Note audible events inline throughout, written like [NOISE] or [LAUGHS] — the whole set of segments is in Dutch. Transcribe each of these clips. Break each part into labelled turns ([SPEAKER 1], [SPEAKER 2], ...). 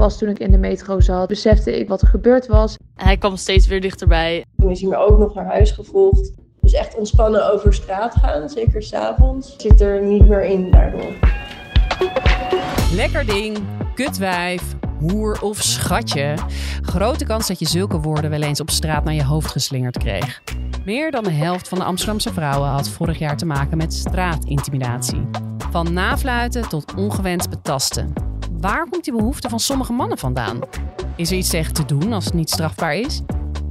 [SPEAKER 1] Pas toen ik in de metro zat, besefte ik wat er gebeurd was.
[SPEAKER 2] Hij kwam steeds weer dichterbij.
[SPEAKER 3] Toen is hij me ook nog naar huis gevolgd. Dus echt ontspannen over straat gaan, zeker s'avonds, zit er niet meer in daardoor.
[SPEAKER 4] Lekker ding, kutwijf, hoer of schatje. Grote kans dat je zulke woorden wel eens op straat naar je hoofd geslingerd kreeg. Meer dan de helft van de Amsterdamse vrouwen had vorig jaar te maken met straatintimidatie. Van nafluiten tot ongewenst betasten. Waar komt die behoefte van sommige mannen vandaan? Is er iets tegen te doen als het niet strafbaar is?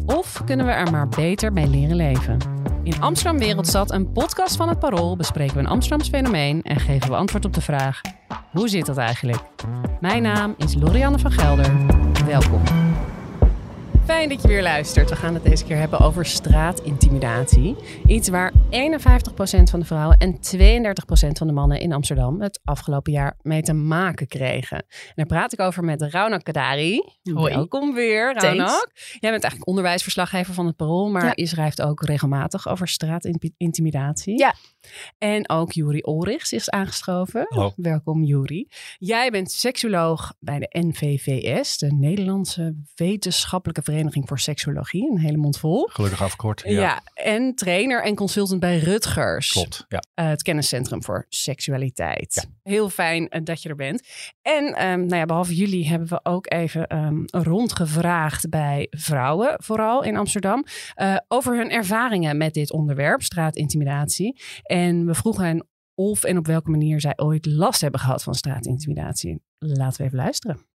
[SPEAKER 4] Of kunnen we er maar beter mee leren leven? In Amsterdam Wereldstad, een podcast van het Parool, bespreken we een Amsterdams fenomeen en geven we antwoord op de vraag: hoe zit dat eigenlijk? Mijn naam is Lorianne van Gelder. Welkom. Fijn dat je weer luistert. We gaan het deze keer hebben over straatintimidatie. Iets waar 51% van de vrouwen en 32% van de mannen in Amsterdam het afgelopen jaar mee te maken kregen. En daar praat ik over met Raunak Kadari.
[SPEAKER 5] Hoi.
[SPEAKER 4] Welkom weer, Raunak. Jij bent eigenlijk onderwijsverslaggever van het Parool, maar
[SPEAKER 5] Ja.
[SPEAKER 4] je schrijft ook regelmatig over straatintimidatie.
[SPEAKER 5] Ja.
[SPEAKER 4] En ook Juri Olrichs is aangeschoven.
[SPEAKER 6] Hallo.
[SPEAKER 4] Welkom Juri. Jij bent seksuoloog bij de NVVS, de Nederlandse Wetenschappelijke Vereniging voor Seksuologie. Een hele mond vol.
[SPEAKER 6] Gelukkig afgekort.
[SPEAKER 4] Ja.
[SPEAKER 6] Ja,
[SPEAKER 4] en trainer en consultant bij Rutgers.
[SPEAKER 6] klopt. Ja.
[SPEAKER 4] Eh, het kenniscentrum voor seksualiteit.
[SPEAKER 6] Ja.
[SPEAKER 4] Heel fijn eh, dat je er bent. En ehm, nou ja, behalve jullie hebben we ook even ehm, rondgevraagd bij vrouwen, vooral in Amsterdam, eh, over hun ervaringen met dit onderwerp, straatintimidatie. En we vroegen hen of en op welke manier zij ooit last hebben gehad van straatintimidatie. Laten we even luisteren.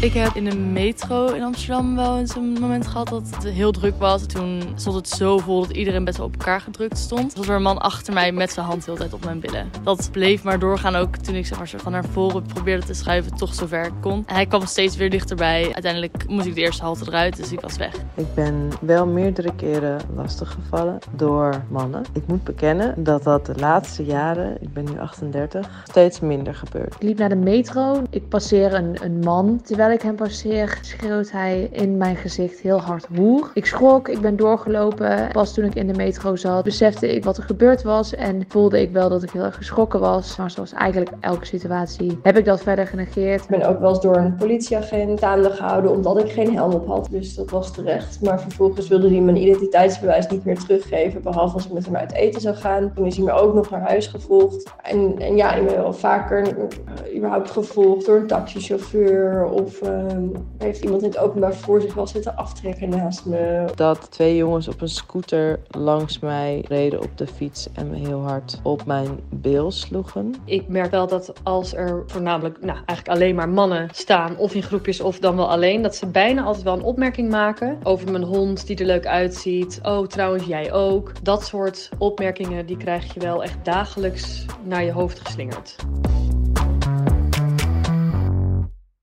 [SPEAKER 2] Ik heb in de metro in Amsterdam wel eens een moment gehad dat het heel druk was. Toen stond het zo vol dat iedereen best wel op elkaar gedrukt stond. Er was er een man achter mij met zijn hand de hele tijd op mijn billen. Dat bleef maar doorgaan ook toen ik zeg maar, van naar voren probeerde te schuiven, toch zover ik kon. En hij kwam steeds weer dichterbij. Uiteindelijk moest ik de eerste halte eruit, dus ik was weg.
[SPEAKER 7] Ik ben wel meerdere keren lastiggevallen door mannen. Ik moet bekennen dat dat de laatste jaren, ik ben nu 38, steeds minder gebeurt.
[SPEAKER 1] Ik liep naar de metro. Ik passeer een, een man. Terwijl ik hem passeer, schreeuwt hij in mijn gezicht heel hard hoer. Ik schrok, ik ben doorgelopen. Pas toen ik in de metro zat, besefte ik wat er gebeurd was. En voelde ik wel dat ik heel erg geschrokken was. Maar zoals eigenlijk elke situatie heb ik dat verder genegeerd.
[SPEAKER 3] Ik ben ook wel eens door een politieagent staande gehouden omdat ik geen helm op had. Dus dat was terecht. Maar vervolgens wilde hij mijn identiteitsbewijs niet meer teruggeven. Behalve als ik met hem uit eten zou gaan. Toen is hij me ook nog naar huis gevolgd. En, en ja, ik ben wel vaker eh, überhaupt gevolgd door een taxichauffeur. Of eh, heeft iemand in het openbaar voor zich wel zitten aftrekken naast me.
[SPEAKER 7] Dat twee jongens op een scooter langs mij reden op de fiets en me heel hard op mijn bil sloegen.
[SPEAKER 5] Ik merk wel dat als er voornamelijk, nou eigenlijk alleen maar mannen staan, of in groepjes of dan wel alleen, dat ze bijna altijd wel een opmerking maken over mijn hond die er leuk uitziet. Oh, trouwens, jij ook. Dat soort opmerkingen, die krijg je wel echt dagelijks naar je hoofd geslingerd.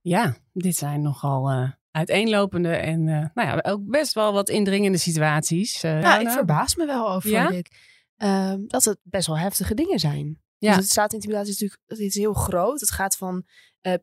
[SPEAKER 4] Ja, dit zijn nogal eh, uiteenlopende en eh, nou ja, ook best wel wat indringende situaties. Eh,
[SPEAKER 8] Nou, ik verbaas me wel over
[SPEAKER 4] Ja?
[SPEAKER 8] dit. Ehm, dat het best wel heftige dingen zijn.
[SPEAKER 4] Ja.
[SPEAKER 8] Dus het straatintimidatie is natuurlijk het is heel groot. Het gaat van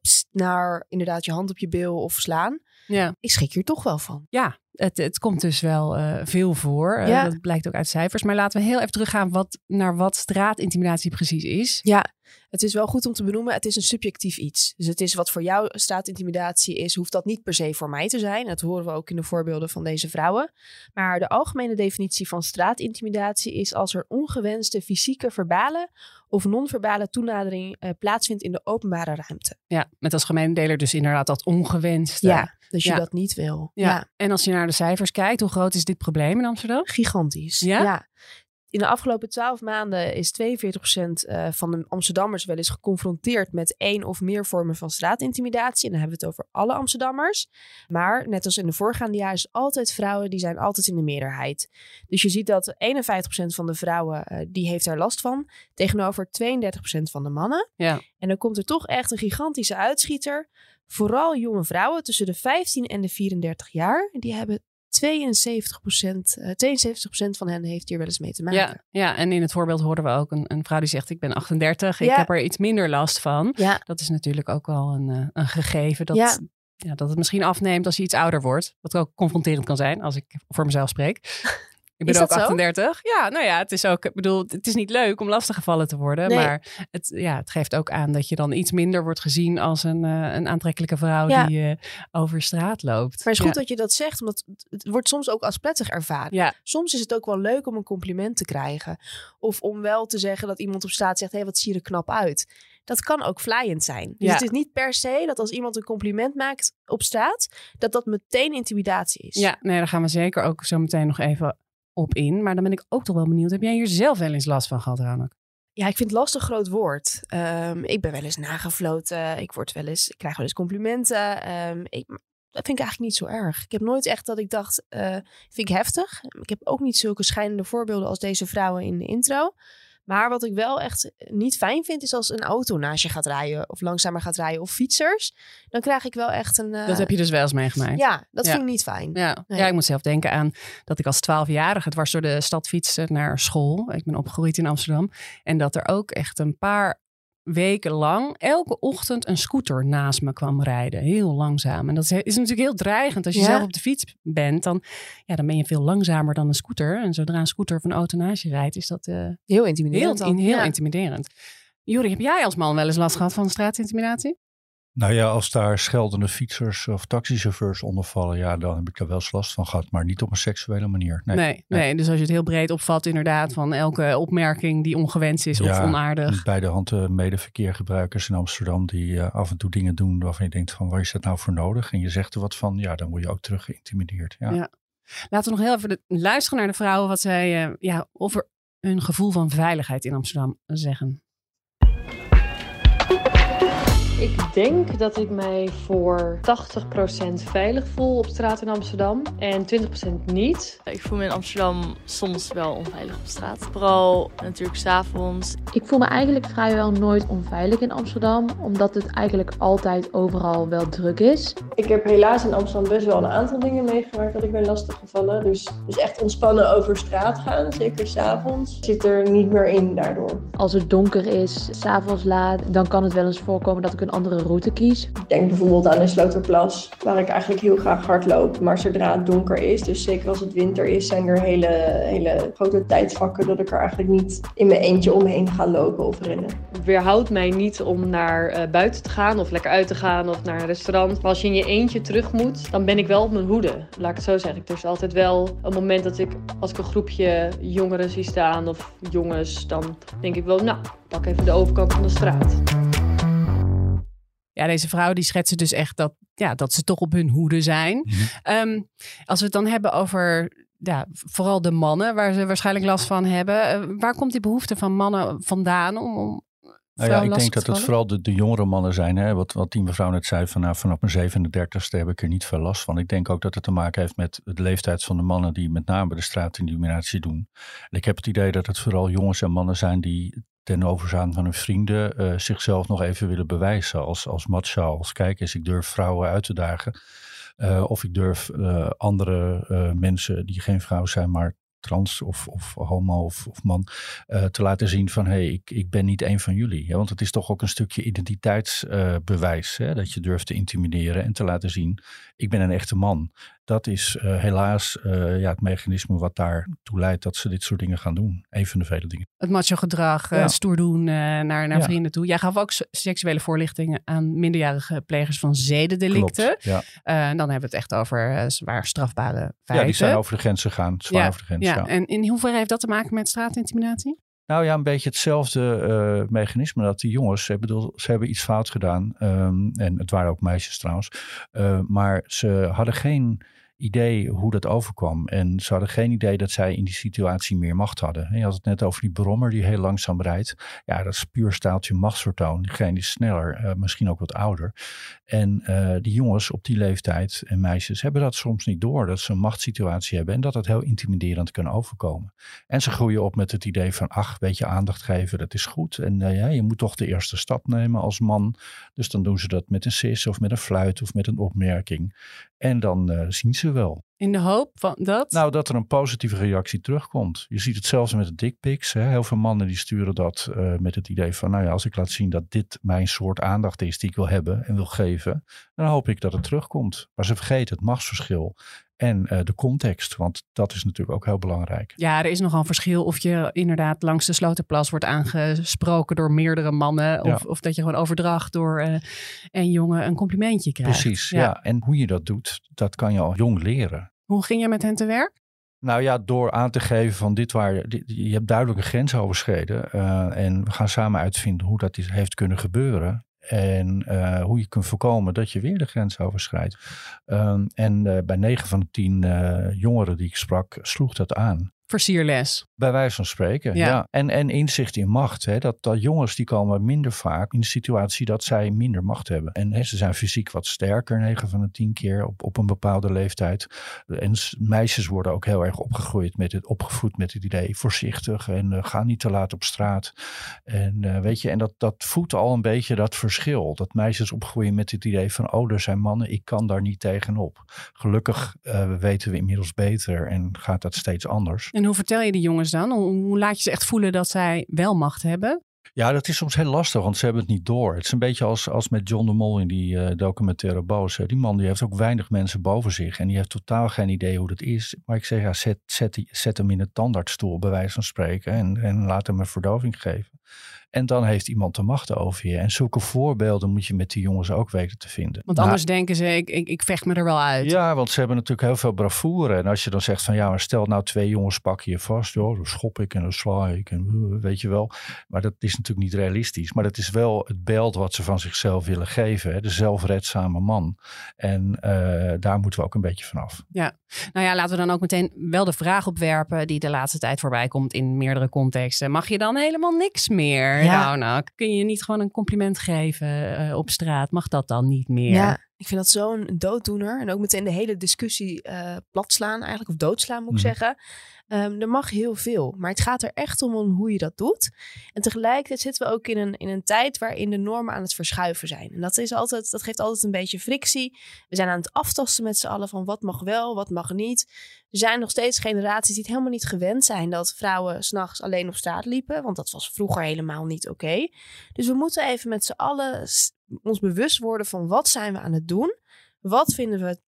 [SPEAKER 8] pst naar inderdaad je hand op je bil of slaan.
[SPEAKER 4] Ja.
[SPEAKER 8] Ik schrik hier toch wel van.
[SPEAKER 4] Ja, het, het komt dus wel eh, veel voor. Eh, dat blijkt ook uit cijfers. Maar laten we heel even teruggaan wat, naar wat straatintimidatie precies is.
[SPEAKER 8] Ja, het is wel goed om te benoemen. Het is een subjectief iets. Dus het is wat voor jou straatintimidatie is, hoeft dat niet per se voor mij te zijn. Dat horen we ook in de voorbeelden van deze vrouwen. Maar de algemene definitie van straatintimidatie is als er ongewenste fysieke, verbale of non-verbale toenadering eh, plaatsvindt in de openbare ruimte.
[SPEAKER 4] Ja, met als gemene deler dus inderdaad dat ongewenste.
[SPEAKER 8] Ja, dus je dat niet wil.
[SPEAKER 4] Ja.
[SPEAKER 8] Ja,
[SPEAKER 4] En als je naar de cijfers kijkt, hoe groot is dit probleem in Amsterdam?
[SPEAKER 8] gigantisch.
[SPEAKER 4] Ja?
[SPEAKER 8] In de afgelopen twaalf maanden is 42% eh, van de Amsterdammers wel eens geconfronteerd met één of meer vormen van straatintimidatie. En dan hebben we het over alle Amsterdammers. Maar net als in de voorgaande jaren is altijd vrouwen, die zijn altijd in de meerderheid. Dus je ziet dat 51% van de vrouwen, eh, die heeft daar last van, tegenover 32% van de mannen.
[SPEAKER 4] Ja.
[SPEAKER 8] En dan komt er toch echt een gigantische uitschieter. Vooral jonge vrouwen tussen de 15 en de 34 jaar, die hebben 72%, eh 72% van hen heeft hier wel eens mee te maken.
[SPEAKER 4] Ja, ja, en in het voorbeeld hoorden we ook een, een vrouw die zegt: Ik ben 38, ik heb er iets minder last van.
[SPEAKER 8] Ja.
[SPEAKER 4] Dat is natuurlijk ook wel een, eh, een gegeven dat,
[SPEAKER 8] Ja.
[SPEAKER 4] ja. dat het misschien afneemt als je iets ouder wordt. Wat ook confronterend kan zijn, als ik voor mezelf spreek. Ik ben
[SPEAKER 8] Is
[SPEAKER 4] ook
[SPEAKER 8] dat zo?
[SPEAKER 4] 38. Ja, nou ja, het is ook, ik bedoel, het is niet leuk om lastiggevallen te worden.
[SPEAKER 8] Nee.
[SPEAKER 4] Maar het, ja, het geeft ook aan dat je dan iets minder wordt gezien als een, eh, een aantrekkelijke vrouw
[SPEAKER 8] Ja.
[SPEAKER 4] die eh, over straat loopt.
[SPEAKER 8] Maar het is goed
[SPEAKER 4] ja.
[SPEAKER 8] dat je dat zegt, omdat het- wordt soms ook als prettig ervaren.
[SPEAKER 4] Ja,
[SPEAKER 8] Soms is het ook wel leuk om een compliment te krijgen. Of om wel te zeggen dat iemand op straat zegt, hé, wat zie je er knap uit. Dat kan ook vlijend zijn. Dus het is niet per se dat als iemand een compliment maakt op straat, dat dat meteen intimidatie is.
[SPEAKER 4] ja, nee, daar gaan we zeker ook zo meteen nog even op in. Maar dan ben ik ook toch wel benieuwd. Heb jij hier zelf wel eens last van gehad, Ranok?
[SPEAKER 8] Ja, ik vind lastig groot woord. Ehm, ik ben wel eens nagefloten. Ik, word wel eens, ik krijg wel eens complimenten. Ehm, ik, dat vind ik eigenlijk niet zo erg. Ik heb nooit echt dat ik dacht, eh, vind ik heftig. Ik heb ook niet zulke schijnende voorbeelden als deze vrouwen in de intro. Maar wat ik wel echt niet fijn vind, is als een auto naast je gaat rijden. Of langzamer gaat rijden. Of fietsers. Dan krijg ik wel echt een... eh,
[SPEAKER 4] Dat heb je dus wel eens meegemaakt.
[SPEAKER 8] Ja, dat
[SPEAKER 4] Ja.
[SPEAKER 8] vind ik niet fijn.
[SPEAKER 4] Ja.
[SPEAKER 8] Nee.
[SPEAKER 4] ja, ik moet zelf denken aan dat ik als twaalfjarige dwars door de stad fietste naar school. Ik ben opgegroeid in Amsterdam. En dat er ook echt een paar weken lang elke ochtend een scooter naast me kwam rijden. Heel langzaam. En dat is, is natuurlijk heel dreigend. Als je
[SPEAKER 8] Ja.
[SPEAKER 4] zelf op de fiets bent, dan, ja, dan ben je veel langzamer dan een scooter. En zodra een scooter of een auto naast je rijdt, is dat eh,
[SPEAKER 8] Heel
[SPEAKER 4] heel,
[SPEAKER 8] intimiderend
[SPEAKER 4] in, heel
[SPEAKER 8] Ja.
[SPEAKER 4] intimiderend. Juri, heb jij als man wel eens last gehad van straatintimidatie?
[SPEAKER 6] Nou ja, als daar scheldende fietsers of taxichauffeurs onder vallen, ja, dan heb ik daar wel eens last van gehad. Maar niet op een seksuele manier. Nee.
[SPEAKER 4] Nee, nee. dus als je het heel breed opvat, inderdaad, van elke opmerking die ongewenst is of
[SPEAKER 6] Ja,
[SPEAKER 4] onaardig.
[SPEAKER 6] Bij de hand eh, medeverkeergebruikers in Amsterdam die eh, af en toe dingen doen waarvan je denkt van waar is dat nou voor nodig? En je zegt er wat van, ja, dan word je ook terug geïntimideerd. Ja.
[SPEAKER 4] Ja. Laten we nog heel even de- luisteren naar de vrouwen wat zij eh, ja, over hun gevoel van veiligheid in Amsterdam zeggen.
[SPEAKER 5] Ik denk dat ik mij voor 80% veilig voel op straat in Amsterdam en 20% niet.
[SPEAKER 2] Ik voel me in Amsterdam soms wel onveilig op straat. Vooral natuurlijk s'avonds.
[SPEAKER 1] Ik voel me eigenlijk vrijwel nooit onveilig in Amsterdam, omdat het eigenlijk altijd overal wel druk is.
[SPEAKER 3] Ik heb helaas in Amsterdam best wel een aantal dingen meegemaakt dat ik ben lastiggevallen. Dus, dus echt ontspannen over straat gaan, zeker s'avonds, zit er niet meer in daardoor.
[SPEAKER 1] Als het donker is, s'avonds laat, dan kan het wel eens voorkomen dat ik een andere route kies.
[SPEAKER 3] Ik denk bijvoorbeeld aan de Sloterplas, waar ik eigenlijk heel graag hardloop. Maar zodra het donker is, dus zeker als het winter is, zijn er hele, hele grote tijdvakken dat ik er eigenlijk niet in mijn eentje omheen ga lopen of rennen.
[SPEAKER 5] Weerhoudt mij niet om naar eh, buiten te gaan of lekker uit te gaan of naar een restaurant. Maar als je in je eentje terug moet, dan ben ik wel op mijn hoede. Laat ik het zo zeggen. Er is altijd wel een moment dat ik, als ik een groepje jongeren zie staan of jongens, dan denk ik wel, nou, pak even de overkant van de straat.
[SPEAKER 4] Ja, deze vrouwen die schetsen dus echt dat, ja, dat ze toch op hun hoede zijn.
[SPEAKER 6] Mhm.
[SPEAKER 4] Ehm, als we het dan hebben over ja, vooral de mannen, waar ze waarschijnlijk last van hebben. eh, waar komt die behoefte van mannen vandaan om, om
[SPEAKER 6] Nou ja, ik denk dat het vooral de, de jongere mannen zijn. Hè? Wat, wat die mevrouw net zei, van, nou, vanaf mijn 37ste heb ik er niet veel last van. Ik denk ook dat het te maken heeft met de leeftijd van de mannen die met name de straatintimidatie doen. En ik heb het idee dat het vooral jongens en mannen zijn die ten overzaan van hun vrienden eh, zichzelf nog even willen bewijzen als, als macho. Als kijk eens, ik durf vrouwen uit te dagen. Eh, of ik durf eh, andere mensen die geen vrouw zijn, maar trans of, of homo of, of man, te laten zien van hé, hey, ik, ik ben niet een van jullie. Want het is toch ook een stukje identiteitsbewijs. dat je durft te intimideren en te laten zien, ik ben een echte man. Dat is eh, helaas eh, ja, het mechanisme wat daartoe leidt dat ze dit soort dingen gaan doen. Een van de vele dingen.
[SPEAKER 4] Het macho gedrag, eh,
[SPEAKER 6] Ja.
[SPEAKER 4] stoer doen naar, naar
[SPEAKER 6] Ja.
[SPEAKER 4] vrienden toe. Jij gaf ook seksuele voorlichtingen aan minderjarige plegers van zedendelicten.
[SPEAKER 6] Klopt, ja.
[SPEAKER 4] Dan hebben we het echt over zwaar strafbare feiten.
[SPEAKER 6] ja, die zijn over de grens gegaan. Zwaar over de grens,
[SPEAKER 4] ja. En in hoeverre heeft dat te maken met straatintimidatie?
[SPEAKER 6] Nou ja, een beetje hetzelfde eh, mechanisme. Dat die jongens, ik bedoel, ze hebben iets fout gedaan. ehm, en het waren ook meisjes trouwens. eh, maar ze hadden geen idee hoe dat overkwam. En ze hadden geen idee dat zij in die situatie meer macht hadden. Je had het net over die brommer die heel langzaam rijdt. Ja, dat is puur staaltje machtsvertoon. Diegene is sneller, eh, misschien ook wat ouder. En eh, die jongens op die leeftijd en meisjes hebben dat soms niet door. Dat ze een machtssituatie hebben en dat het heel intimiderend kan overkomen. En ze groeien op met het idee van, ach, weet je, aandacht geven, dat is goed. En eh, ja, je moet toch de eerste stap nemen als man. Dus dan doen ze dat met een sis of met een fluit of met een opmerking. En dan zien ze wel.
[SPEAKER 4] In de hoop van dat?
[SPEAKER 6] Nou, dat er een positieve reactie terugkomt. Je ziet het zelfs met de dickpics. Heel veel mannen die sturen dat uh, met het idee van... nou ja, als ik laat zien dat dit mijn soort aandacht is die ik wil hebben en wil geven... dan hoop ik dat het terugkomt. Maar ze vergeten het machtsverschil en uh, de context. Want dat is natuurlijk ook heel belangrijk.
[SPEAKER 4] Ja, er is nogal een verschil of je inderdaad langs de Slotenplas wordt aangesproken door meerdere mannen. Of, ja. of dat je gewoon overdracht door uh, een jongen een complimentje krijgt.
[SPEAKER 6] Precies, ja. ja. En hoe je dat doet, dat kan je al jong leren.
[SPEAKER 4] Hoe ging je met hen te werk?
[SPEAKER 6] Nou ja, door aan te geven van dit waar dit, je hebt duidelijke grens overschreden. Uh, en we gaan samen uitvinden hoe dat is, heeft kunnen gebeuren. En uh, hoe je kunt voorkomen dat je weer de grens overschrijdt. Um, en uh, bij 9 van de 10 uh, jongeren die ik sprak, sloeg dat aan.
[SPEAKER 4] Versierles.
[SPEAKER 6] Bij wijze van spreken, ja. ja. En, en inzicht in macht. Hè. Dat, dat jongens die komen minder vaak in de situatie dat zij minder macht hebben. En hè, ze zijn fysiek wat sterker, 9 van de 10 keer op, op een bepaalde leeftijd. En meisjes worden ook heel erg opgegroeid met het, opgevoed met het idee voorzichtig en uh, ga niet te laat op straat. En uh, weet je, en dat, dat voedt al een beetje dat verschil. Dat meisjes opgroeien met het idee van, oh, er zijn mannen, ik kan daar niet tegenop. Gelukkig uh, weten we inmiddels beter en gaat dat steeds anders.
[SPEAKER 4] En hoe vertel je die jongens dan? Hoe laat je ze echt voelen dat zij wel macht hebben?
[SPEAKER 6] Ja, dat is soms heel lastig, want ze hebben het niet door. Het is een beetje als, als met John de Mol in die uh, documentaire Boos. Die man die heeft ook weinig mensen boven zich en die heeft totaal geen idee hoe dat is. Maar ik zeg, ja, zet, zet, hem in een tandartsstoel, bij wijze van spreken, en, en laat hem een verdoving geven. En dan heeft iemand de macht over je. En zulke voorbeelden moet je met die jongens ook weten te vinden.
[SPEAKER 4] Want anders nou, denken ze, ik, ik, ik, vecht me er wel uit.
[SPEAKER 6] Ja, want ze hebben natuurlijk heel veel bravoure. En als je dan zegt van ja, maar stel nou twee jongens pakken je vast. Joh, dan schop ik en dan sla ik en weet je wel. Maar dat is natuurlijk niet realistisch. Maar dat is wel het beeld wat ze van zichzelf willen geven. Hè? De zelfredzame man. En uh, daar moeten we ook een beetje vanaf.
[SPEAKER 4] Ja, nou ja, laten we dan ook meteen wel de vraag opwerpen die de laatste tijd voorbij komt in meerdere contexten. Mag je dan helemaal niks meer? Ja. Nou, nou, kun je niet gewoon een compliment geven uh, op straat? Mag dat dan niet meer?
[SPEAKER 8] Ja, ik vind dat zo'n dooddoener. En ook meteen de hele discussie uh, platslaan eigenlijk, of doodslaan moet ik mm. zeggen. Um, er mag heel veel, maar het gaat er echt om, hoe je dat doet. En tegelijkertijd zitten we ook in een, in een tijd waarin de normen aan het verschuiven zijn. En dat, is altijd, dat geeft altijd een beetje frictie. We zijn aan het aftasten met z'n allen van wat mag wel, wat mag niet. Er zijn nog steeds generaties die het helemaal niet gewend zijn dat vrouwen s'nachts alleen op straat liepen. Want dat was vroeger helemaal niet oké. Dus we moeten even met z'n allen ons bewust worden van wat zijn we aan het doen. Wat vinden we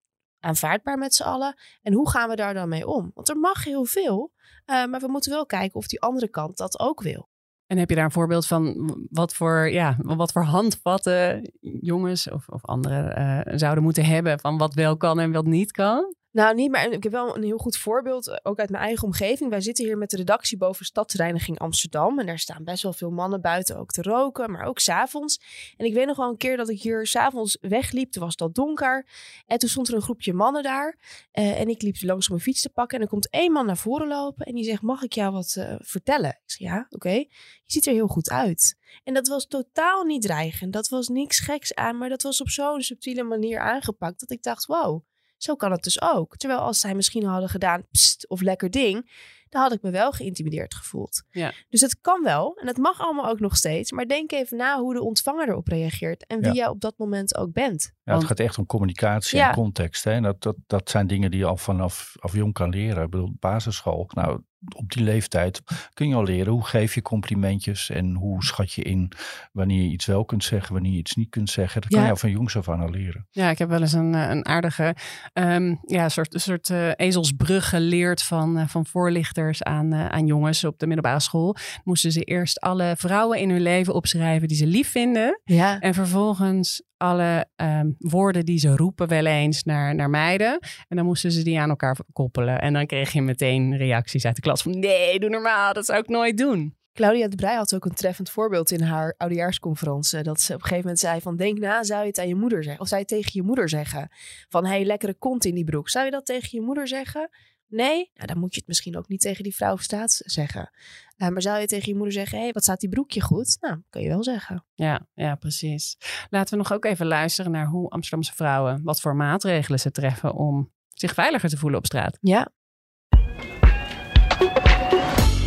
[SPEAKER 8] aanvaardbaar met z'n allen? En hoe gaan we daar dan mee om? Want er mag heel veel, uh, maar we moeten wel kijken of die andere kant dat ook wil.
[SPEAKER 4] En heb je daar een voorbeeld van wat voor, ja, wat voor handvatten jongens of, of anderen uh, zouden moeten hebben van wat wel kan en wat niet kan?
[SPEAKER 8] Nou, niet, maar ik heb wel een heel goed voorbeeld, eh, ook uit mijn eigen omgeving. Wij zitten hier met de redactie boven Stadsreiniging Amsterdam. En daar staan best wel veel mannen buiten ook te roken, maar ook s'avonds. En ik weet nog wel een keer dat ik hier s'avonds wegliep. Toen was het al donker. En toen stond er een groepje mannen daar. Uh, en ik liep langs om mijn fiets te pakken. En er komt één man naar voren lopen en die zegt, mag ik jou wat uh, vertellen? Ik zeg, ja, oké. Je ziet er heel goed uit. En dat was totaal niet dreigend. Dat was niks geks aan, maar dat was op zo'n subtiele manier aangepakt. Dat ik dacht, wow zo kan het dus ook. Terwijl als zij misschien hadden gedaan pst, of lekker ding, dan had ik me wel geïntimideerd gevoeld.
[SPEAKER 4] Ja.
[SPEAKER 8] Dus het kan wel en het mag allemaal ook nog steeds. Maar denk even na hoe de ontvanger erop reageert en wie ja. jij op dat moment ook bent.
[SPEAKER 6] Ja, het gaat echt om communicatie ja. en context. Hè? En dat, dat, dat zijn dingen die je al vanaf af jong kan leren. Ik bedoel, basisschool. Nou, op die leeftijd kun je al leren hoe geef je complimentjes en hoe schat je in wanneer je iets wel kunt zeggen, wanneer je iets niet kunt zeggen. Dat kan je al van jongs af aan al leren.
[SPEAKER 4] Ja, ik heb wel eens een, een aardige um, ja, soort, soort uh, ezelsbrug geleerd van, uh, van voorlichters aan, uh, aan jongens op de middelbare school. Moesten ze eerst alle vrouwen in hun leven opschrijven die ze lief vinden.
[SPEAKER 8] Ja.
[SPEAKER 4] En vervolgens alle um, woorden die ze roepen wel eens naar, naar meiden. En dan moesten ze die aan elkaar koppelen. En dan kreeg je meteen reacties uit de klas van... nee, doe normaal, dat zou ik nooit doen.
[SPEAKER 8] Claudia de Breij had ook een treffend voorbeeld in haar oudejaarsconferentie. Dat ze op een gegeven moment zei van denk na, zou je het aan je moeder zeggen? Of zou je tegen je moeder zeggen? Van hey, lekkere kont in die broek. Zou je dat tegen je moeder zeggen? Nee? Nou, dan moet je het misschien ook niet tegen die vrouw of staat zeggen. Uh, maar zou je tegen je moeder zeggen, hé, hey, wat staat die broekje goed? Nou, kan je wel zeggen.
[SPEAKER 4] Ja, ja, precies. Laten we nog ook even luisteren naar hoe Amsterdamse vrouwen, wat voor maatregelen ze treffen om zich veiliger te voelen op straat.
[SPEAKER 8] Ja.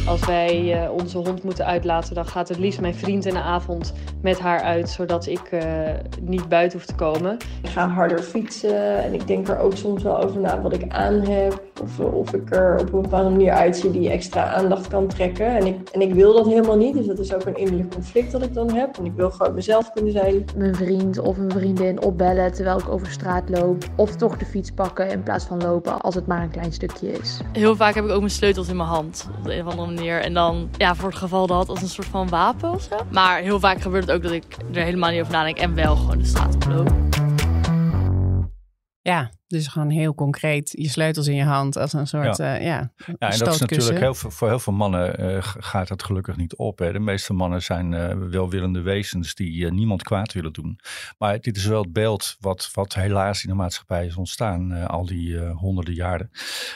[SPEAKER 5] Als wij eh, onze hond moeten uitlaten, dan gaat het liefst mijn vriend in de avond met haar uit, zodat ik uh, niet buiten hoef te komen.
[SPEAKER 3] Ik ga harder fietsen en ik denk er ook soms wel over na wat ik aan heb. Of, of ik er op een bepaalde manier uitzie die extra aandacht kan trekken. En ik, en ik wil dat helemaal niet, dus dat is ook een innerlijk conflict dat ik dan heb. En ik wil gewoon mezelf kunnen zijn.
[SPEAKER 1] Mijn vriend of een vriendin opbellen terwijl ik over straat loop. Of toch de fiets pakken in plaats van lopen als het maar een klein stukje is.
[SPEAKER 2] Heel vaak heb ik ook mijn sleutels in mijn hand op de een of andere manier. En dan, ja, voor het geval dat als een soort van wapen of zo. Maar heel vaak gebeurt het ook dat ik er helemaal niet over nadenk en wel gewoon de straat op loop.
[SPEAKER 4] Ja, dus gewoon heel concreet je sleutels in je hand als een soort, ja. Uh, ja,
[SPEAKER 6] ja, en dat is natuurlijk heel veel, voor heel veel mannen uh, gaat dat gelukkig niet op. Hè. De meeste mannen zijn uh, welwillende wezens die niemand kwaad willen doen. Maar dit is wel het beeld wat, wat helaas in de maatschappij is ontstaan al die honderden jaren.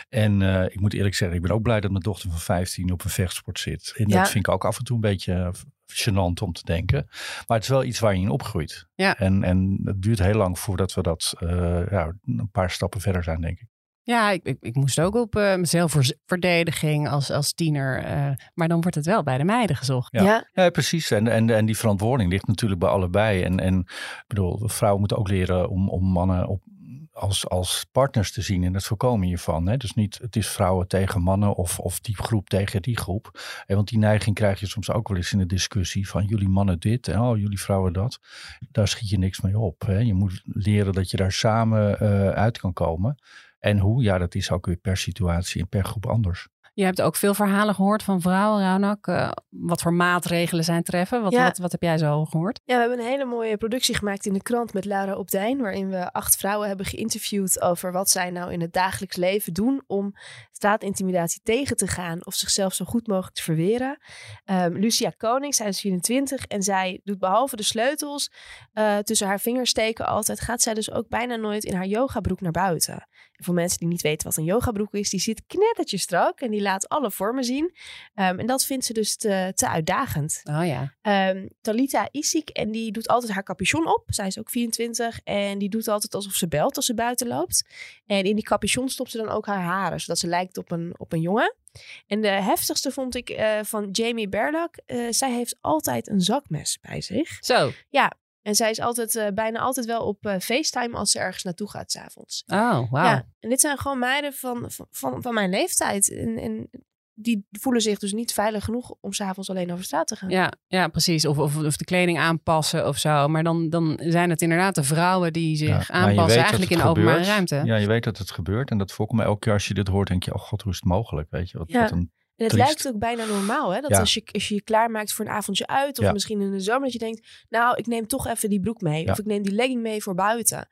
[SPEAKER 6] En ik moet eerlijk zeggen, ik ben ook blij dat mijn dochter van 15 op een vechtsport zit. En ja. dat vind ik ook af en toe een beetje gênant om te denken. Maar het is wel iets waar je in opgroeit.
[SPEAKER 4] Ja.
[SPEAKER 6] En, en het duurt heel lang voordat we dat ja, een paar stappen verder zijn, denk ik.
[SPEAKER 4] Ja, ik, ik, ik moest ook op uh, zelfverdediging als, als tiener. Uh, maar dan wordt het wel bij de meiden gezocht.
[SPEAKER 6] Ja, ja. ja precies. En, en, en die verantwoording ligt natuurlijk bij allebei. En, en ik bedoel, vrouwen moeten ook leren om, om mannen op, als, als partners te zien in het voorkomen hiervan. Hè? Dus niet het is vrouwen tegen mannen of, of die groep tegen die groep. Want die neiging krijg je soms ook wel eens in de discussie van jullie mannen dit en oh, jullie vrouwen dat. Daar schiet je niks mee op. Hè? Je moet leren dat je daar samen uh, uit kan komen. En hoe? Ja, dat is ook weer per situatie en per groep anders.
[SPEAKER 4] Je hebt ook veel verhalen gehoord van vrouwen, Raunak. Uh, wat voor maatregelen zijn treffen? Wat,
[SPEAKER 8] Ja.
[SPEAKER 4] wat, wat heb jij zo gehoord?
[SPEAKER 8] Ja, we hebben een hele mooie productie gemaakt in de krant met Lara Opdijn, waarin we acht vrouwen hebben geïnterviewd over wat zij nou in het dagelijks leven doen om straatintimidatie tegen te gaan of zichzelf zo goed mogelijk te verweren. Ehm, Lucia Koning, zij is 24 en zij doet behalve de sleutels eh, tussen haar vingers steken altijd, gaat zij dus ook bijna nooit in haar yogabroek naar buiten. En voor mensen die niet weten wat een yogabroek is, die zit knettertje strak en die laat alle vormen zien. Ehm, en dat vindt ze dus te, te uitdagend.
[SPEAKER 4] Oh ja.
[SPEAKER 8] Ehm, Talita Isik en die doet altijd haar capuchon op. Zij is ook 24 en die doet altijd alsof ze belt als ze buiten loopt. En in die capuchon stopt ze dan ook haar haren, zodat ze lijkt op een, op een jongen. En de heftigste vond ik eh, van Jamie Berlak. Eh, zij heeft altijd een zakmes bij zich.
[SPEAKER 4] Zo.
[SPEAKER 8] Ja, en zij is altijd, eh, bijna altijd wel op FaceTime als ze ergens naartoe gaat s'avonds.
[SPEAKER 4] Oh, wauw.
[SPEAKER 8] Ja, en dit zijn gewoon meiden van, van, van, van mijn leeftijd. En, en die voelen zich dus niet veilig genoeg om s'avonds alleen over straat te gaan.
[SPEAKER 4] Ja, ja precies. Of, of, of de kleding aanpassen of zo. Maar dan, dan zijn het inderdaad de vrouwen die zich
[SPEAKER 6] Ja, maar je
[SPEAKER 4] aanpassen
[SPEAKER 6] weet dat
[SPEAKER 4] eigenlijk in
[SPEAKER 6] het
[SPEAKER 4] de openbare
[SPEAKER 6] gebeurt.
[SPEAKER 4] ruimte.
[SPEAKER 6] Ja, je weet dat het gebeurt en dat voorkomt. Maar elke keer als je dit hoort, denk je, oh god, hoe is het mogelijk? Weet je, wat,
[SPEAKER 8] Ja.
[SPEAKER 6] wat een
[SPEAKER 8] En het
[SPEAKER 6] triest.
[SPEAKER 8] lijkt ook bijna normaal, hè? Dat
[SPEAKER 6] Ja.
[SPEAKER 8] als, je, als je je klaarmaakt voor een avondje uit... of
[SPEAKER 6] Ja.
[SPEAKER 8] misschien in de zomer, dat je denkt... nou, ik neem toch even die broek mee.
[SPEAKER 6] Ja.
[SPEAKER 8] Of ik neem die legging mee voor buiten. Wat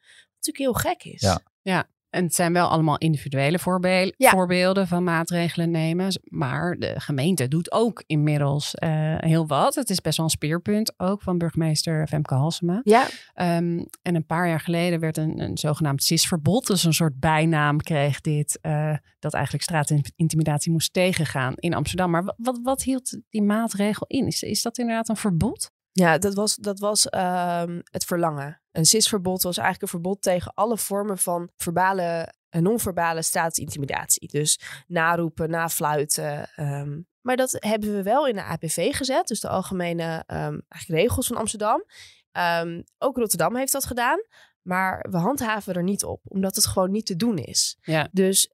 [SPEAKER 8] natuurlijk heel gek is.
[SPEAKER 6] Ja.
[SPEAKER 4] En het zijn wel allemaal individuele voorbe-
[SPEAKER 8] Ja.
[SPEAKER 4] voorbeelden van maatregelen nemen. Maar de gemeente doet ook inmiddels eh, heel wat. Het is best wel een speerpunt ook van burgemeester Femke Halsema.
[SPEAKER 8] Ja,
[SPEAKER 4] Ehm, en een paar jaar geleden werd een, een zogenaamd CIS-verbod, dus een soort bijnaam kreeg dit, eh, dat eigenlijk straatintimidatie moest tegengaan in Amsterdam. Maar wat, wat, wat hield die maatregel in? Is, is dat inderdaad een verbod?
[SPEAKER 8] Ja, dat was, dat was ehm, het verlangen. Een CIS-verbod was eigenlijk een verbod tegen alle vormen van verbale en non-verbale staatsintimidatie. Dus naroepen, nafluiten. ehm. maar dat hebben we wel in de APV gezet, dus de algemene ehm, regels van Amsterdam. Ook Rotterdam heeft dat gedaan, maar we handhaven er niet op, omdat het gewoon niet te doen is.
[SPEAKER 4] Ja.
[SPEAKER 8] Dus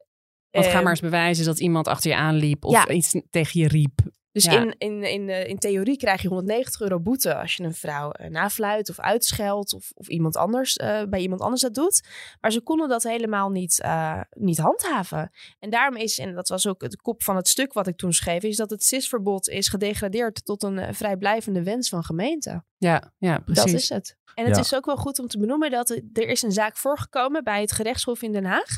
[SPEAKER 4] Want ga maar eens bewijzen dat iemand achter je aanliep of
[SPEAKER 8] Ja.
[SPEAKER 4] iets tegen je riep.
[SPEAKER 8] Dus
[SPEAKER 4] Ja.
[SPEAKER 8] in, in, in, eh, in theorie krijg je 190 euro boete als je een vrouw eh, nafluit of uitscheldt of, of iemand anders, eh, bij iemand anders dat doet. Maar ze konden dat helemaal niet, niet handhaven. En daarom is, en dat was ook het kop van het stuk wat ik toen schreef, is dat het CIS-verbod is gedegradeerd tot een vrijblijvende wens van gemeenten.
[SPEAKER 4] Ja, ja precies.
[SPEAKER 8] Dat is het. En het
[SPEAKER 6] Ja.
[SPEAKER 8] is ook wel goed om te benoemen dat er- is een zaak voorgekomen bij het gerechtshof in Den Haag.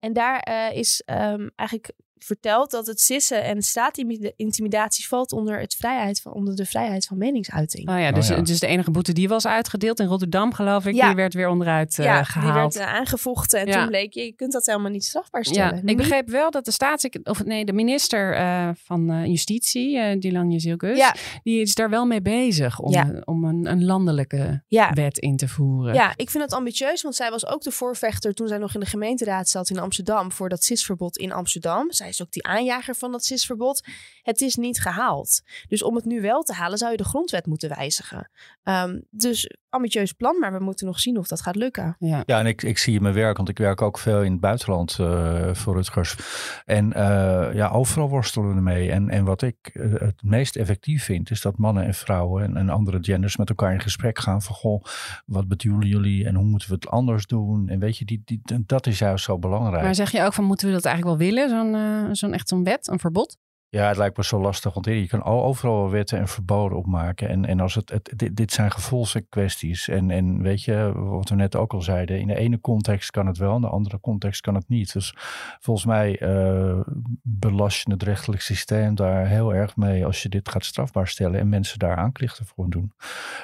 [SPEAKER 8] En daar is ehm, eigenlijk verteld dat het sissen en straatintimidatie valt onder, het vrijheid van, onder de vrijheid van meningsuiting.
[SPEAKER 4] Oh ja, dus,
[SPEAKER 6] Oh ja.
[SPEAKER 4] dus de enige boete die was uitgedeeld in Rotterdam, geloof ik,
[SPEAKER 8] Ja.
[SPEAKER 4] die werd weer onderuit eh,
[SPEAKER 8] ja, die
[SPEAKER 4] gehaald.
[SPEAKER 8] werd eh, aangevochten en
[SPEAKER 4] Ja.
[SPEAKER 8] toen bleek je, je kunt dat helemaal niet strafbaar
[SPEAKER 4] Ja,
[SPEAKER 8] stellen.
[SPEAKER 4] ik begreep wel dat de staats of nee, de minister eh, van eh, Justitie, eh Dylan Jezielkus,
[SPEAKER 8] Ja.
[SPEAKER 4] die is daar wel mee bezig om, om een, een landelijke
[SPEAKER 8] Ja.
[SPEAKER 4] wet in te voeren.
[SPEAKER 8] Ja, ik vind het ambitieus, want zij was ook de voorvechter toen zij nog in de gemeenteraad zat in Amsterdam voor dat CIS-verbod in Amsterdam. Zij is ook die aanjager van dat CIS-verbod. Het is niet gehaald. Dus om het nu wel te halen, zou je de grondwet moeten wijzigen. Ehm, dus ambitieus plan, maar we moeten nog zien of dat gaat lukken.
[SPEAKER 4] Ja,
[SPEAKER 6] Ja, en ik, ik zie in mijn werk, want ik werk ook veel in het buitenland eh, voor Rutgers. En eh, ja, overal worstelen we ermee. En, en wat ik eh, het meest effectief vind, is dat mannen en vrouwen en, en andere genders met elkaar in gesprek gaan van, goh, wat bedoelen jullie en hoe moeten we het anders doen? En weet je, die, die, dat is juist zo belangrijk.
[SPEAKER 4] maar zeg je ook van moeten we dat eigenlijk wel willen? Zo'n zo'n echt zo'n wet, een verbod?
[SPEAKER 6] Ja, het lijkt me zo lastig, want je kan al- overal wetten en verboden opmaken. En, en als het, dit, dit zijn gevoelskwesties. En, en weet je, wat we net ook al zeiden, in de ene context kan het wel, in de andere context kan het niet. Dus volgens mij eh, belast je het rechtelijk systeem daar heel erg mee als je dit gaat strafbaar stellen en mensen daar aanklachten voor doen.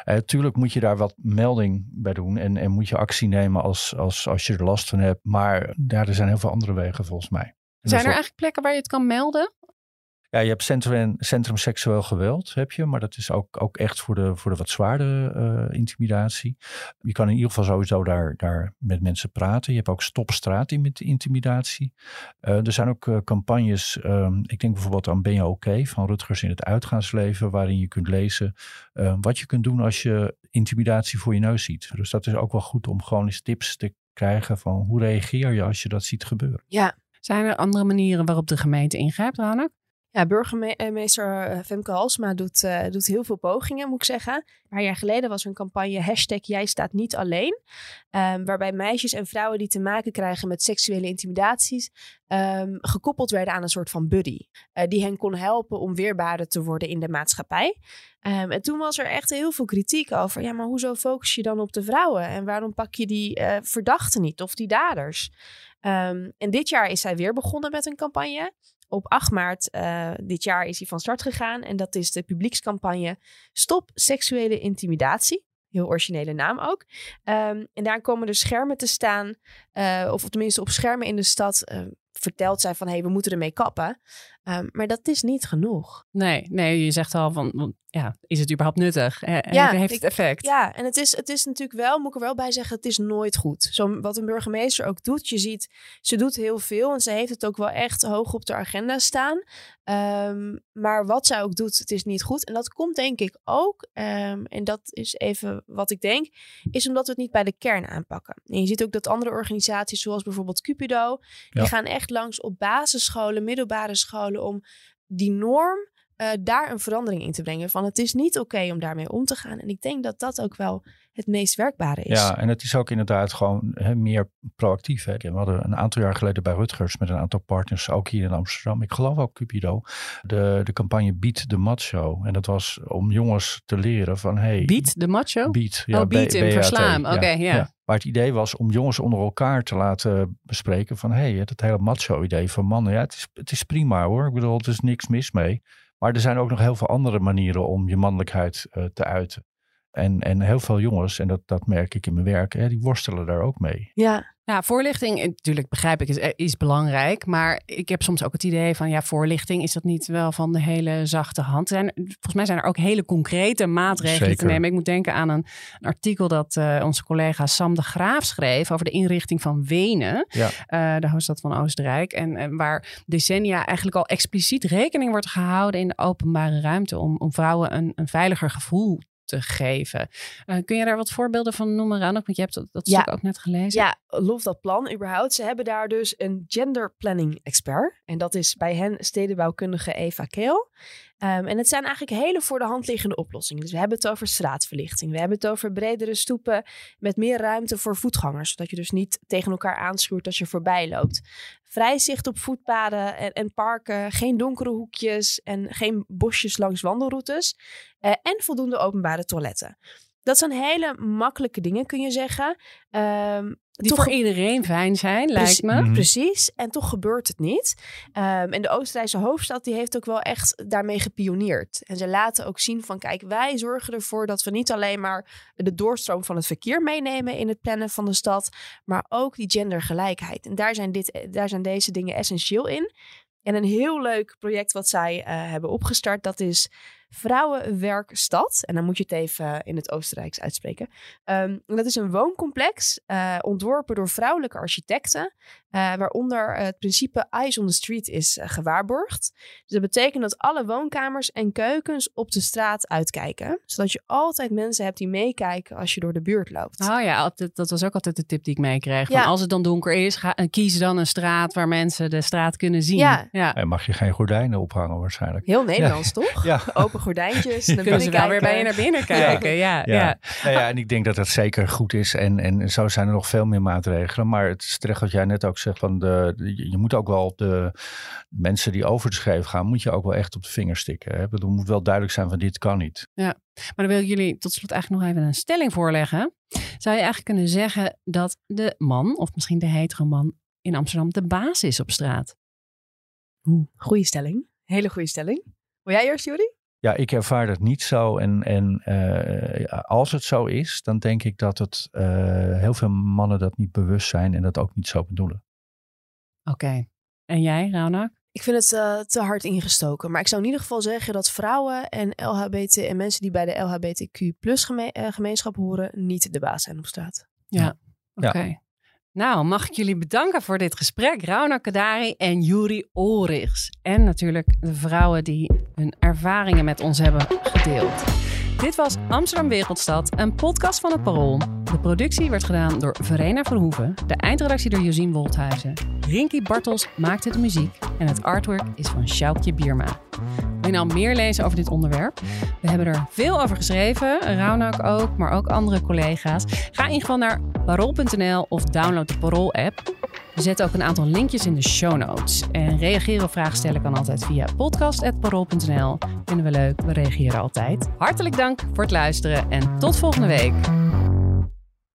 [SPEAKER 6] Eh, tuurlijk moet je daar wat melding bij doen en, en moet je actie nemen als, als, als je er last van hebt. Maar ja, er zijn heel veel andere wegen volgens mij.
[SPEAKER 4] Zijn er
[SPEAKER 6] wel-
[SPEAKER 4] eigenlijk plekken waar je het kan melden?
[SPEAKER 6] ja, je hebt centrum, centrum seksueel geweld, heb je. Maar dat is ook, ook echt voor de, voor de wat zwaardere eh, intimidatie. Je kan in ieder geval sowieso daar, daar met mensen praten. Je hebt ook stop straat met intimidatie. Eh, er zijn ook eh, campagnes, ehm, ik denk bijvoorbeeld aan Ben je oké van Rutgers in het uitgaansleven. Waarin je kunt lezen wat je kunt doen als je intimidatie voor je neus ziet. Dus dat is ook wel goed om gewoon eens tips te krijgen van hoe reageer je als je dat ziet gebeuren.
[SPEAKER 4] Zijn er andere manieren waarop de gemeente ingrijpt, Ranak?
[SPEAKER 8] Ja, burgemeester eh, Femke Halsma doet, eh, doet heel veel pogingen, moet ik zeggen. Een paar jaar geleden was er een campagne hashtag Jij staat niet alleen. ehm, waarbij meisjes en vrouwen die te maken krijgen met seksuele intimidaties... ehm, gekoppeld werden aan een soort van buddy. eh, die hen kon helpen om weerbaarder te worden in de maatschappij. Ehm, en toen was er echt heel veel kritiek over... ja, maar hoezo focus je dan op de vrouwen? En waarom pak je die eh, verdachten niet of die daders? Ehm, en dit jaar is zij weer begonnen met een campagne... Op 8 maart eh, dit jaar is hij van start gegaan. En dat is de publiekscampagne Stop seksuele intimidatie. Heel originele naam ook. Ehm, en daar komen er schermen te staan. eh, of tenminste op schermen in de stad eh, vertelt zij van... hé, hey, we moeten ermee kappen. Ehm, maar dat is niet genoeg.
[SPEAKER 4] Nee, nee, je zegt al van, ja, is het überhaupt nuttig?
[SPEAKER 8] Ja,
[SPEAKER 4] heeft
[SPEAKER 8] ik-
[SPEAKER 4] het effect?
[SPEAKER 8] Ja, en het is, het is natuurlijk wel, moet ik er wel bij zeggen, het is nooit goed. Zo, wat een burgemeester ook doet, je ziet, ze doet heel veel en ze heeft het ook wel echt hoog op de agenda staan. Ehm, maar wat zij ook doet, het is niet goed. En dat komt denk ik ook, ehm, en dat is even wat ik denk, is omdat we het niet bij de kern aanpakken. En je ziet ook dat andere organisaties, zoals bijvoorbeeld Cupido, die gaan echt langs op basisscholen, middelbare scholen om die norm eh, daar een verandering in te brengen. Van het is niet oké om daarmee om te gaan. En ik denk dat dat ook wel het meest werkbare is.
[SPEAKER 6] Ja, en het is ook inderdaad gewoon hè, meer proactief. Hè. We hadden een aantal jaar geleden bij Rutgers met een aantal partners, ook hier in Amsterdam. Ik geloof ook Cupido, de, de campagne Beat the Macho. En dat was om jongens te leren van... Hey,
[SPEAKER 4] Beat de macho?
[SPEAKER 6] Beat.
[SPEAKER 4] Oh, beat
[SPEAKER 6] BAT,
[SPEAKER 4] verslaan. Oké, ja.
[SPEAKER 6] Maar het idee was om jongens onder elkaar te laten bespreken van... hé, hey, het hele macho-idee van mannen, ja, het is, het is prima hoor. Ik bedoel, er is niks mis mee. Maar er zijn ook nog heel veel andere manieren om je mannelijkheid eh, te uiten. En, en heel veel jongens, en dat, dat merk ik in mijn werk, hè, die worstelen daar ook mee.
[SPEAKER 8] Ja,
[SPEAKER 4] Ja, voorlichting, eh, natuurlijk begrijp ik, is, eh, is belangrijk. Maar ik heb soms ook het idee van, ja, voorlichting is dat niet wel van de hele zachte hand. Zijn, volgens mij zijn er ook hele concrete maatregelen te nemen. Ik moet denken aan een, een artikel dat eh, onze collega Sam de Graaf schreef over de inrichting van Wenen,
[SPEAKER 6] Ja.
[SPEAKER 4] eh, de hoofdstad van Oostenrijk. En, en waar decennia eigenlijk al expliciet rekening wordt gehouden in de openbare ruimte om, om vrouwen een, een veiliger gevoel te geven. Eh, kun je daar wat voorbeelden van noemen, Ranok? Want je hebt dat, dat
[SPEAKER 8] Ja.
[SPEAKER 4] stuk ook net gelezen.
[SPEAKER 8] ja, lof dat plan überhaupt. Ze hebben daar dus een gender planning expert. En dat is bij hen stedenbouwkundige Eva Keel. Ehm, en het zijn eigenlijk hele voor de hand liggende oplossingen. Dus we hebben het over straatverlichting. We hebben het over bredere stoepen met meer ruimte voor voetgangers. Zodat je dus niet tegen elkaar aanschuurt als je voorbij loopt. Vrij zicht op voetpaden en, en parken. Geen donkere hoekjes en geen bosjes langs wandelroutes. Eh, en voldoende openbare toiletten. Dat zijn hele makkelijke dingen, kun je zeggen. Ehm,
[SPEAKER 4] Die
[SPEAKER 8] toch
[SPEAKER 4] voor iedereen fijn zijn, lijkt me.
[SPEAKER 6] Mhm.
[SPEAKER 8] Precies, en toch gebeurt het niet. Ehm, en de Oostenrijkse hoofdstad die heeft ook wel echt daarmee gepioneerd. En ze laten ook zien van kijk, wij zorgen ervoor dat we niet alleen maar de doorstroom van het verkeer meenemen in het plannen van de stad, maar ook die gendergelijkheid. En daar zijn, dit, daar zijn deze dingen essentieel in. En een heel leuk project wat zij eh, hebben opgestart, dat is Vrouwenwerkstad. En dan moet je het even in het Oostenrijks uitspreken. Um, dat is een wooncomplex uh, ontworpen door vrouwelijke architecten. Uh, waaronder het principe Eyes on the Street is uh, gewaarborgd. Dus dat betekent dat alle woonkamers en keukens op de straat uitkijken. Zodat je altijd mensen hebt die meekijken als je door de buurt loopt.
[SPEAKER 4] Oh ja, dat was ook altijd de tip die ik meekreeg. Ja. als het dan donker is, ga, kies dan een straat waar mensen de straat kunnen zien.
[SPEAKER 8] Ja.
[SPEAKER 4] ja.
[SPEAKER 6] En mag je geen gordijnen ophangen waarschijnlijk.
[SPEAKER 8] Heel Nederlands, toch?
[SPEAKER 6] Ja.
[SPEAKER 8] Open gordijntjes. [LAUGHS] Dan
[SPEAKER 4] kunnen ze wel weer bij je naar binnen [LAUGHS] kijken. Ja. Ja.
[SPEAKER 6] Ja. Nou ja, en ik denk dat dat zeker goed is. En, en zo zijn er nog veel meer maatregelen. Maar het is terecht wat jij net ook zegt. Van de, je moet ook wel op de mensen die over de schreef gaan, moet je ook wel echt op de vinger stikken. Hè? Het moet wel duidelijk zijn van dit kan niet.
[SPEAKER 4] Ja, maar dan wil ik jullie tot slot eigenlijk nog even een stelling voorleggen. Zou je eigenlijk kunnen zeggen dat de man, of misschien de hetero man in Amsterdam, de baas is op straat?
[SPEAKER 8] Goeie stelling. Hele goede stelling. Wil jij eerst, Jury?
[SPEAKER 6] Ja, ik ervaar dat niet zo. En, en uh, als het zo is, dan denk ik dat het uh, heel veel mannen dat niet bewust zijn en dat ook niet zo bedoelen.
[SPEAKER 4] Oké. Okay. En jij, Raunak?
[SPEAKER 8] Ik vind het uh, te hard ingestoken. Maar ik zou in ieder geval zeggen dat vrouwen en LHBT en mensen die bij de LHBTQ plus geme gemeenschap horen, niet de baas zijn op straat.
[SPEAKER 4] Ja, oké. Okay. Ja. Nou, mag ik jullie bedanken voor dit gesprek. Rauna Kadari en Juri Olrichs. En natuurlijk de vrouwen die hun ervaringen met ons hebben gedeeld. Dit was Amsterdam Wereldstad, een podcast van het Parool. De productie werd gedaan door Verena Verhoeven, de eindredactie door Josien Wolthuizen. Rinky Bartels maakte de muziek en het artwork is van Sjoukje Bierma. Wil je nou meer lezen over dit onderwerp? We hebben er veel over geschreven, Raunak ook, maar ook andere collega's. Ga in ieder geval naar parool.nl of download de Parool-app. We zetten ook een aantal linkjes in de show notes. En reageren of vragen stellen kan altijd via podcast.parool.nl. Vinden we leuk, we reageren altijd. Hartelijk dank voor het luisteren en tot volgende week.